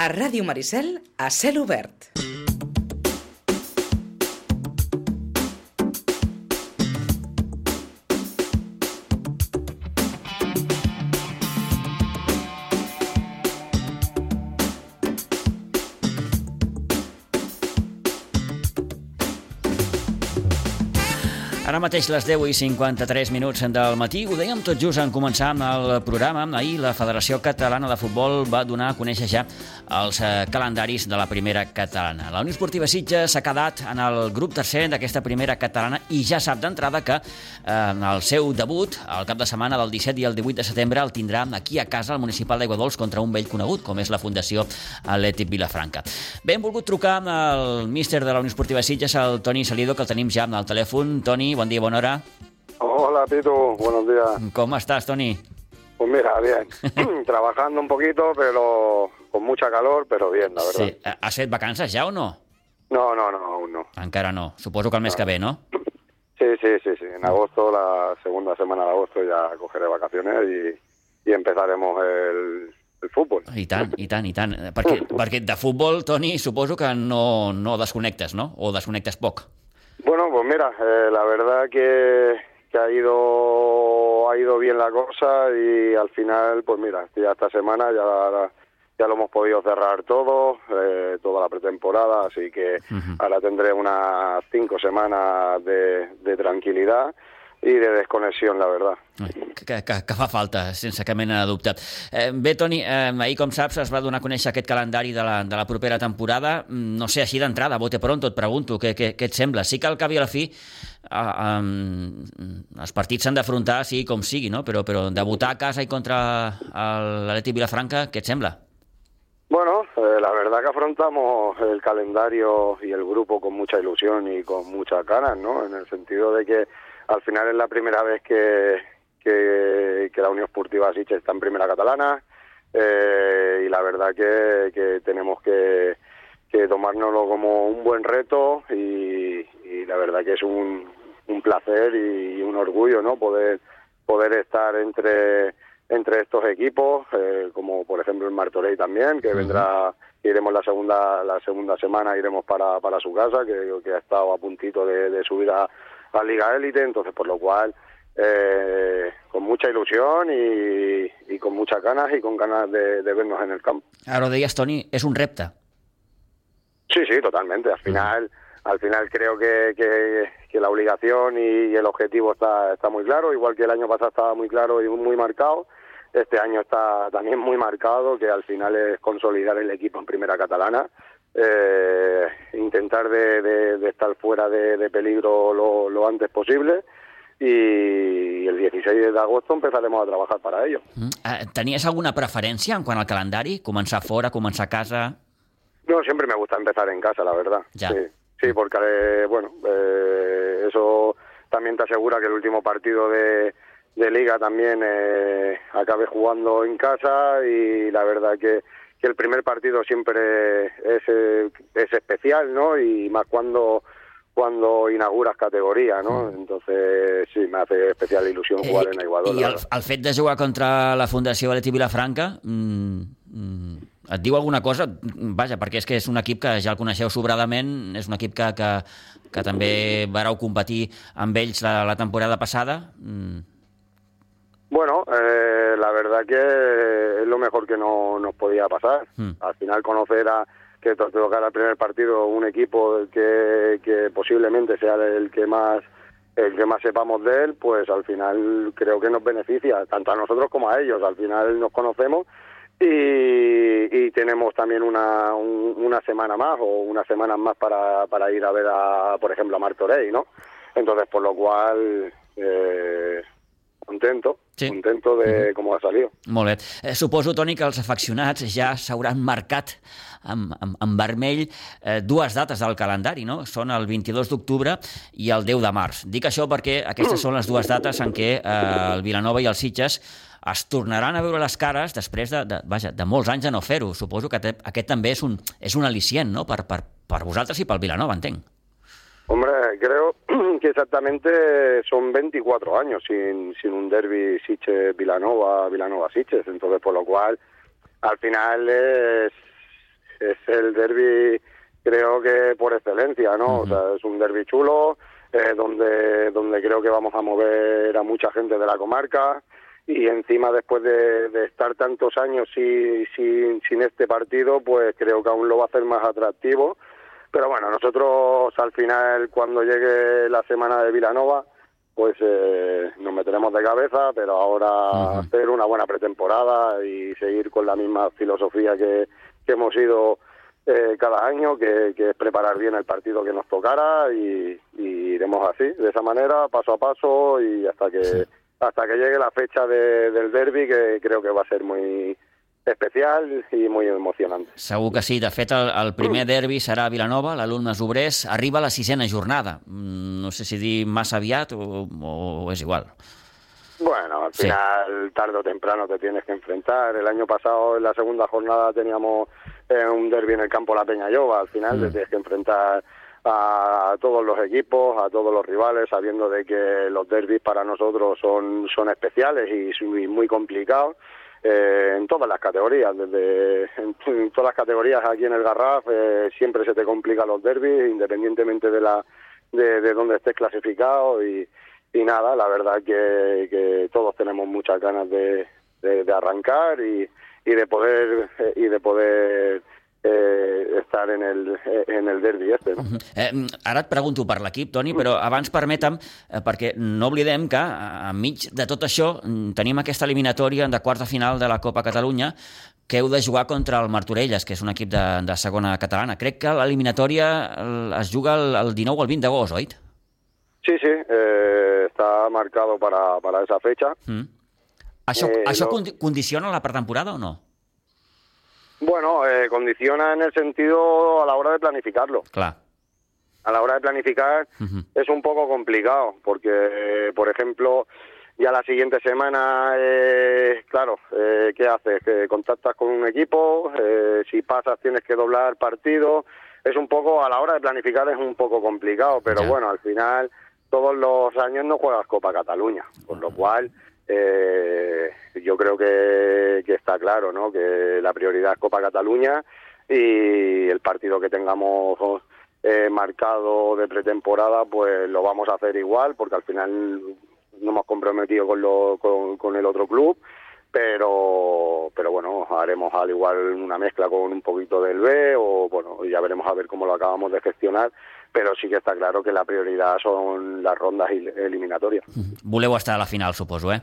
A Ràdio Maricel, a cel obert. Ara mateix les 10 i 53 minuts del matí. Ho dèiem tot just en començar amb el programa. Ahir la Federació Catalana de Futbol va donar a conèixer ja els eh, calendaris de la primera catalana. La Unió Esportiva Sitges s'ha quedat en el grup tercer d'aquesta primera catalana i ja sap d'entrada que eh, en el seu debut, al cap de setmana del 17 i el 18 de setembre, el tindrà aquí a casa al municipal d'Aigua Dols contra un vell conegut, com és la Fundació Atlètic Vilafranca. Bé, hem volgut trucar amb el míster de la Unió Esportiva Sitges, el Toni Salido, que el tenim ja al telèfon. Toni, buen día, buena hora. Hola, Pitu, buenos días. ¿Cómo estás, Tony? Pues mira, bien. Trabajando un poquito, pero con mucha calor, pero bien, la verdad. Sí. ¿Has fet vacances ja o no? No, no, no, aún no. Encara no. Suposo que el mes No. que ve, no? Sí, sí, sí, sí. En agosto, la segunda semana de agosto, ya cogeré vacaciones y, y empezaremos el, el fútbol. I tant, i tant, i tant. Perquè, perquè de futbol, Toni, suposo que no, no desconnectes, no? O desconnectes poc. Bueno, pues mira, eh, la verdad que, que ha ido ha ido bien la cosa y al final, pues mira, ya esta semana ya ya lo hemos podido cerrar todo, eh, toda la pretemporada, así que ahora tendré unas cinco semanas de, de tranquilidad y de desconexión, la verdad. Que, que, que fa falta, sense cap mena de dubte. Eh, bé, Toni, eh, ahir, com saps, es va donar a conèixer aquest calendari de la, de la propera temporada. Mm, No sé, així d'entrada, bote pronto, et pregunto, què, què, què et sembla? Sí que al cap i a la fi eh, eh, els partits s'han d'afrontar, sigui com sigui, no? però, però debutar a casa i contra l'Atleti Vilafranca, què et sembla? Bueno, eh, la verdad que afrontamos el calendario y el grupo con mucha ilusión y con muchas ganas, ¿no? En el sentido de que al final es la primera vez que, que, que la Unión Esportiva Sitges está en primera catalana eh, y la verdad que, que tenemos que, que tomárnoslo como un buen reto y, y la verdad que es un, un placer y un orgullo, ¿no? Poder poder estar entre entre estos equipos, eh, como por ejemplo el Martorey también, que vendrá, iremos la segunda la segunda semana, iremos para, para su casa, que, que ha estado a puntito de, de subir a, a Liga Élite, entonces por lo cual eh, con mucha ilusión y, y con muchas ganas y con ganas de, de vernos en el campo. Ho deies, Toni, és un repte. Sí, sí, totalmente. Al final, al final creo que, que, que la obligación y, el objetivo está, está muy claro, igual que el año pasado estaba muy claro y muy marcado. Este año está también muy marcado, que al final es consolidar el equipo en primera catalana, eh, intentar de, de- de estar fuera de, de peligro lo, lo antes posible y el 16 de agosto empezaremos a trabajar para ello. Mm. Eh, Tenies alguna preferència en quant al calendari? Començar fora, començar a casa... No, siempre me gusta empezar en casa, la verdad. Ya. Sí, sí, porque, eh, bueno, eh, eso también te asegura que el último partido de, de liga también eh, acabe jugando en casa y la verdad que, que el primer partido siempre es, eh, es especial, ¿no? Y más cuando cuando inauguras categoría, ¿no? Entonces, sí, me hace especial ilusión jugar en Aiguador. I el, el fet de jugar contra la Fundació Atleti Vilafranca mm, mm, et diu alguna cosa? Vaja, perquè és que és un equip que ja el coneixeu sobradament, és un equip que, que, que també vareu competir amb ells la, la temporada passada. Mm, Bueno, eh, la verdad que es lo mejor que no nos podía pasar. Hmm. Al final conocer a que te tocara el primer partido un equipo que, que posiblemente sea el que más el que más sepamos de él, pues al final creo que nos beneficia, tanto a nosotros como a ellos. Al final nos conocemos y, y tenemos también una, un- una semana más o unas semanas más para, para ir a ver, a, por ejemplo, a Martorey, ¿no? Entonces, por lo cual, eh, contento, Sí. contento de cómo ha salido. molt bé. Eh, suposo, Toni, que els afeccionats ja s'hauran marcat amb, amb, amb vermell eh, dues dates del calendari, no? Són el 22 d'octubre i el 10 de març. Dic això perquè aquestes són les dues dates en què eh, el Vilanova i el Sitges es tornaran a veure les cares després de, de, vaja, de molts anys de no fer-ho. Suposo que aquest també és un, és un al·licient no? per, per, per vosaltres i pel Vilanova, entenc. Hombre, creo que exactamente son 24 años sin, sin un derby Siches-Vilanova, Vilanova-Siches, entonces por lo cual al final es el derby creo que por excelencia, ¿no? O sea, es un derby chulo, eh, donde, donde creo que vamos a mover a mucha gente de la comarca y encima después de, estar tantos años sin, sin, sin este partido, pues creo que aún lo va a hacer más atractivo. Pero bueno, nosotros al final, cuando llegue la semana de Vilanova, pues eh, nos meteremos de cabeza, pero ahora hacer una buena pretemporada y seguir con la misma filosofía que, que hemos ido eh, cada año, que, es preparar bien el partido que nos tocara y, iremos así, de esa manera, paso a paso y hasta que hasta que llegue la fecha del derby, que creo que va a ser muy especial i molt emocionant. Segur que sí. De fet, el, el primer derbi serà a Vilanova, l'alumnes obrers. Arriba a la sisena jornada. Mm, no sé si dir massa aviat o, o es igual. Bueno, al final, tarde o temprano te tienes que enfrentar. El año pasado, en la segunda jornada, teníamos eh, un derby en el campo La Peña Llova. Al final, mm. te tienes que enfrentar a todos los equipos, a todos los rivales, sabiendo de que los derbis para nosotros son, son especiales y muy complicados eh, en todas las categorías, desde en, todas las categorías aquí en el Garraf eh, siempre se te complican los derbis, independientemente de la de, de dónde estés clasificado y, y nada, la verdad que, que todos tenemos muchas ganas de, de, de arrancar y, y de poder y de poder eh, estar en el, en el derbi este. No? Uh -huh. eh, ara et pregunto per l'equip, Toni, però abans permetem, eh, perquè no oblidem que enmig de tot això mm, tenim aquesta eliminatòria de quarta final de la Copa Catalunya que heu de jugar contra el Martorelles, que és un equip de, de segona catalana. Crec que l'eliminatòria es juga el, el 19 o el 20 d'agost, oi? Sí, sí, eh, está marcado para, para esa fecha. Mm. Això, eh, això no... condiciona la pretemporada o no? Bueno, eh, condiciona en el sentido a la hora de planificarlo. Claro. A la hora de planificar es un poco complicado, porque, por ejemplo, ya la siguiente semana, eh, claro, eh, ¿qué haces? Que contactas con un equipo, eh, si pasas tienes que doblar partido. Es un poco, a la hora de planificar es un poco complicado, pero bueno, al final todos los años no juegas Copa Cataluña, por lo cual eh, yo creo que, está claro, ¿no? Que la prioridad es Copa Cataluña y el partido que tengamos eh, marcado de pretemporada, pues lo vamos a hacer igual, porque al final no hemos comprometido con, lo, con el otro club, pero pero bueno, haremos al igual una mezcla con un poquito del B o bueno, ya veremos a ver cómo lo acabamos de gestionar, pero sí que está claro que la prioridad son las rondas eliminatorias. Voleu estar a la final, suposo, eh?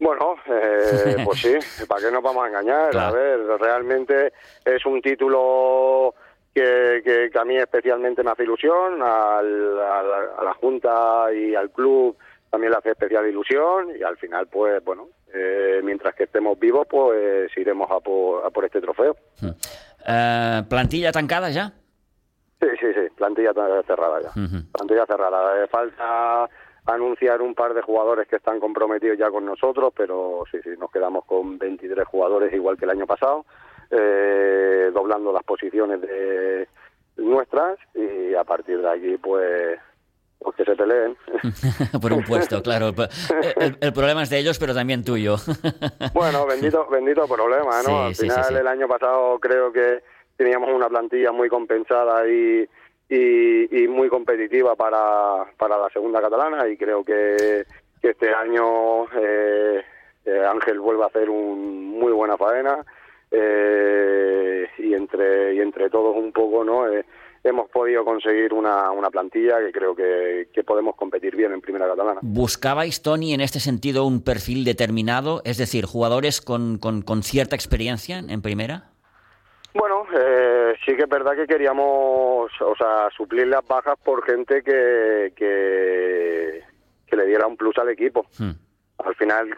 Bueno, eh, pues sí, ¿para qué nos vamos a engañar? A ver, realmente es un título que, que, a mí especialmente me hace ilusión, al, a la Junta y al club también le hace especial ilusión y al final, pues bueno, eh, mientras que estemos vivos, pues iremos a por, a por este trofeo. Eh, ¿Plantilla tancada ya? Sí, sí, sí, plantilla cerrada ya. Plantilla cerrada. falta anunciar un par de jugadores que están comprometidos ya con nosotros, pero sí, sí, nos quedamos con 23 jugadores igual que el año pasado, eh, doblando las posiciones de nuestras y a partir de aquí pues pues que se peleen. Por un puesto, claro. El, problema es de ellos, pero también tuyo. bueno, bendito, bendito problema, ¿no? Al final, el año pasado creo que teníamos una plantilla muy compensada y, y, muy competitiva para, para la segunda catalana y creo que, este año eh, eh, Ángel vuelve a hacer un muy buena faena eh, y entre y entre todos un poco no hemos podido conseguir una, una plantilla que creo que, que, podemos competir bien en primera catalana. ¿Buscabais, Tony, en este sentido un perfil determinado, es decir, jugadores con, con, con cierta experiencia en primera? Bueno, eh, sí que es verdad que queríamos, o sea, suplir las bajas por gente que, que, le diera un plus al equipo. Hmm. Al final,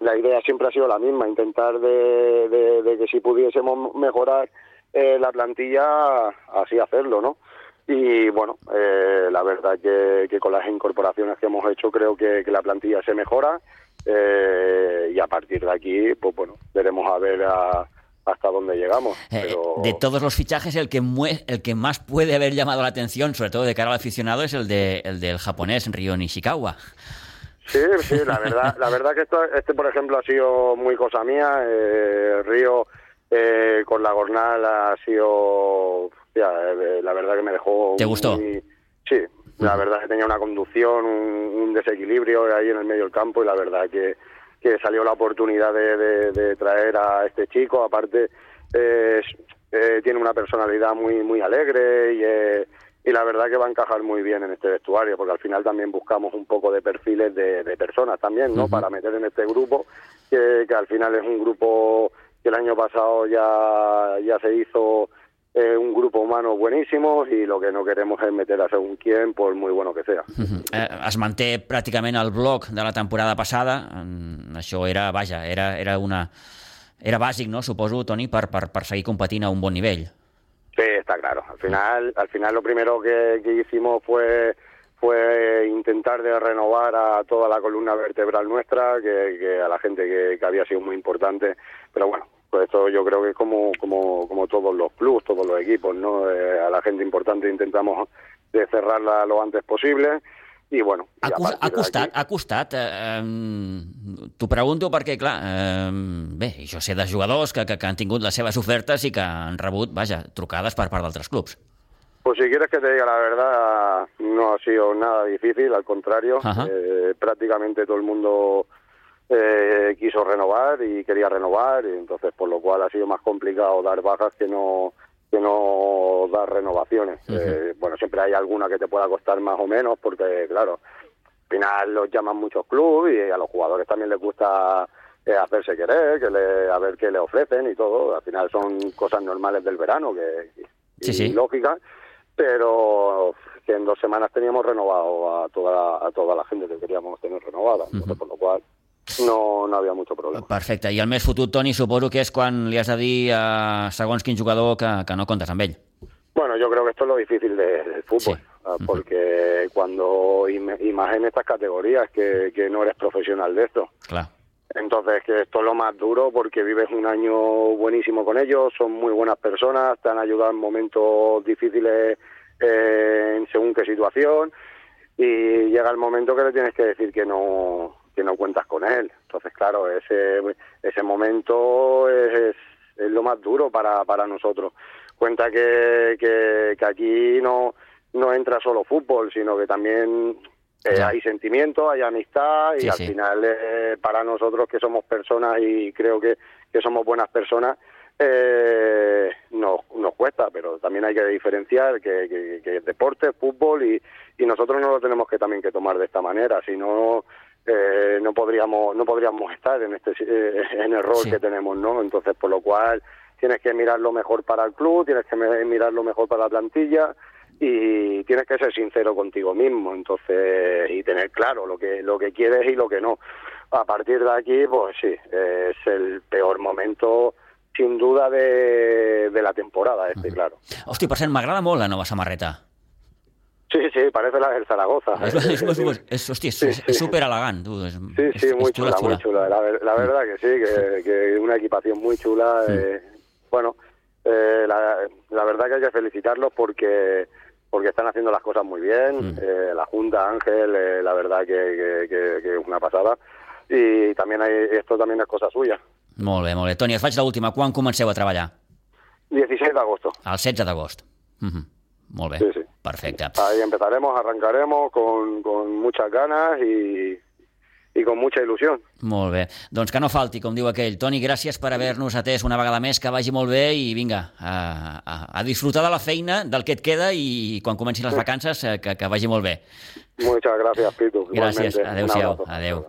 la idea siempre ha sido la misma, intentar de, de, que si pudiésemos mejorar eh, la plantilla, así hacerlo, ¿no? Y bueno, eh, la verdad que, que con las incorporaciones que hemos hecho creo que, que la plantilla se mejora y a partir de aquí, pues bueno, veremos a ver a hasta dónde llegamos. Eh, de todos los fichajes, el que, el que más puede haber llamado la atención, sobre todo de cara al aficionado, es el, de, el del japonés Ryo Nishikawa. Sí, sí, la verdad, la verdad que esto, este, por ejemplo, ha sido muy cosa mía. Eh, Río eh, con la Gornal ha sido, ya, eh, la verdad que me dejó... ¿Te gustó? sí, la verdad que tenía una conducción, un, un desequilibrio ahí en el medio del campo y la verdad que, que salió la oportunidad de, de- de traer a este chico, aparte eh, eh, tiene una personalidad muy muy alegre y, eh, y la verdad que va a encajar muy bien en este vestuario, porque al final también buscamos un poco de perfiles de, de personas también, ¿no? Para meter en este grupo, que, que al final es un grupo que el año pasado ya, ya se hizo eh, un grupo humano buenísimo y lo que no queremos es meter a según quién, por muy bueno que sea. Mhm. Eh, es manté pràcticament el bloc de la temporada passada. Mm, Això era, vaja, era, era una... Era bàsic, no?, suposo, Toni, per, per, per seguir competint a un bon nivell. Sí, está claro. Al final, al final lo primero que, que hicimos fue fue intentar de renovar a toda la columna vertebral nuestra, que, que a la gente que, que había sido muy importante. Pero bueno, pues esto yo creo que es como como como todos los clubs, todos los equipos, ¿no? Eh, a la gente importante intentamos de cerrarla lo antes posible y bueno. Ha, a cos- partir ha costat, ha costat. Eh, eh, T'ho pregunto perquè, clar, eh, bé, jo sé de jugadors que, que, que han tingut les seves ofertes i que han rebut, vaja, trucades per part d'altres clubs. Pues si quieres que te diga la verdad, no ha sido nada difícil, al contrario, Ajá. eh, prácticamente todo el mundo eh, quiso renovar y quería renovar, y entonces por lo cual ha sido más complicado dar bajas que no que no dar renovaciones. Eh, bueno, siempre hay alguna que te pueda costar más o menos, porque claro, al final los llaman muchos clubes y a los jugadores también les gusta eh, hacerse querer, que le, a ver qué le ofrecen y todo. Al final son cosas normales del verano que Sí, sí. lógicas, pero que en dos semanas teníamos renovado a toda a toda la gente que queríamos tener renovada, entonces, por lo cual no, no había mucho problema. Perfecte. I el més fotut, Toni, suposo que és quan li has de dir a segons quin jugador que, que no comptes amb ell. Bueno, yo creo que esto es lo difícil de- del fútbol, Sí. ah, Ujú. porque cuando y, me- y más en estas categorías que, que no eres profesional de esto. Clar. Entonces, que esto es lo más duro porque vives un año buenísimo con ellos, son muy buenas personas, te han ayudado en momentos difíciles eh, en según qué situación y llega el momento que le tienes que decir que no que no cuentas con él. Entonces, claro, ese ese momento es, es, es lo más duro para, para nosotros. Cuenta que, que, que aquí no, no entra solo fútbol, sino que también eh, hay sentimientos, hay amistad y Sí, al sí. final eh, para nosotros que somos personas y creo que, que somos buenas personas, eh, nos, nos cuesta, pero también hay que diferenciar que, que, que es deporte, fútbol y, y nosotros no lo tenemos que también que tomar de esta manera, si no eh, no podríamos no podríamos estar en este eh, en el rol Sí. que tenemos, ¿no? Entonces por lo cual tienes que mirar lo mejor para el club, tienes que mi- mirar lo mejor para la plantilla y tienes que ser sincero contigo mismo, entonces y tener claro lo que lo que quieres y lo que no. A partir de aquí, pues sí, es el peor momento sin duda de, de la temporada este, claro. Hosti, per cert, m'agrada molt la nova samarreta. Sí, sí, parece la del Zaragoza. És, és, és, és, és, hosti, és, Sí, sí. muy chula, muy chula. La, ver- la verdad que sí, que, que una equipación muy chula. eh, bueno, eh, la, la verdad que hay que felicitarlos porque porque están haciendo las cosas muy bien. Mm. eh, la Junta, Ángel, eh, la verdad que, que, es una pasada. Y también hay, esto también es cosa suya. Molt bé, molt bé. Toni, et faig l'última. Quan comenceu a treballar? 16 de agosto. El 16 d'agost. Mhm. Molt bé. Sí, sí. Perfecte. Ahí empezaremos, arrancaremos con, con muchas ganas y, y con mucha ilusión. Molt bé. Doncs que no falti, com diu aquell. Toni, gràcies per haver-nos atès una vegada més, que vagi molt bé i vinga, a, a, a disfrutar de la feina, del que et queda i quan comencin les vacances, eh, que, que vagi molt bé. Muchas gracias, Pitu. Gràcies. Adéu-siau. abrazo. Adéu.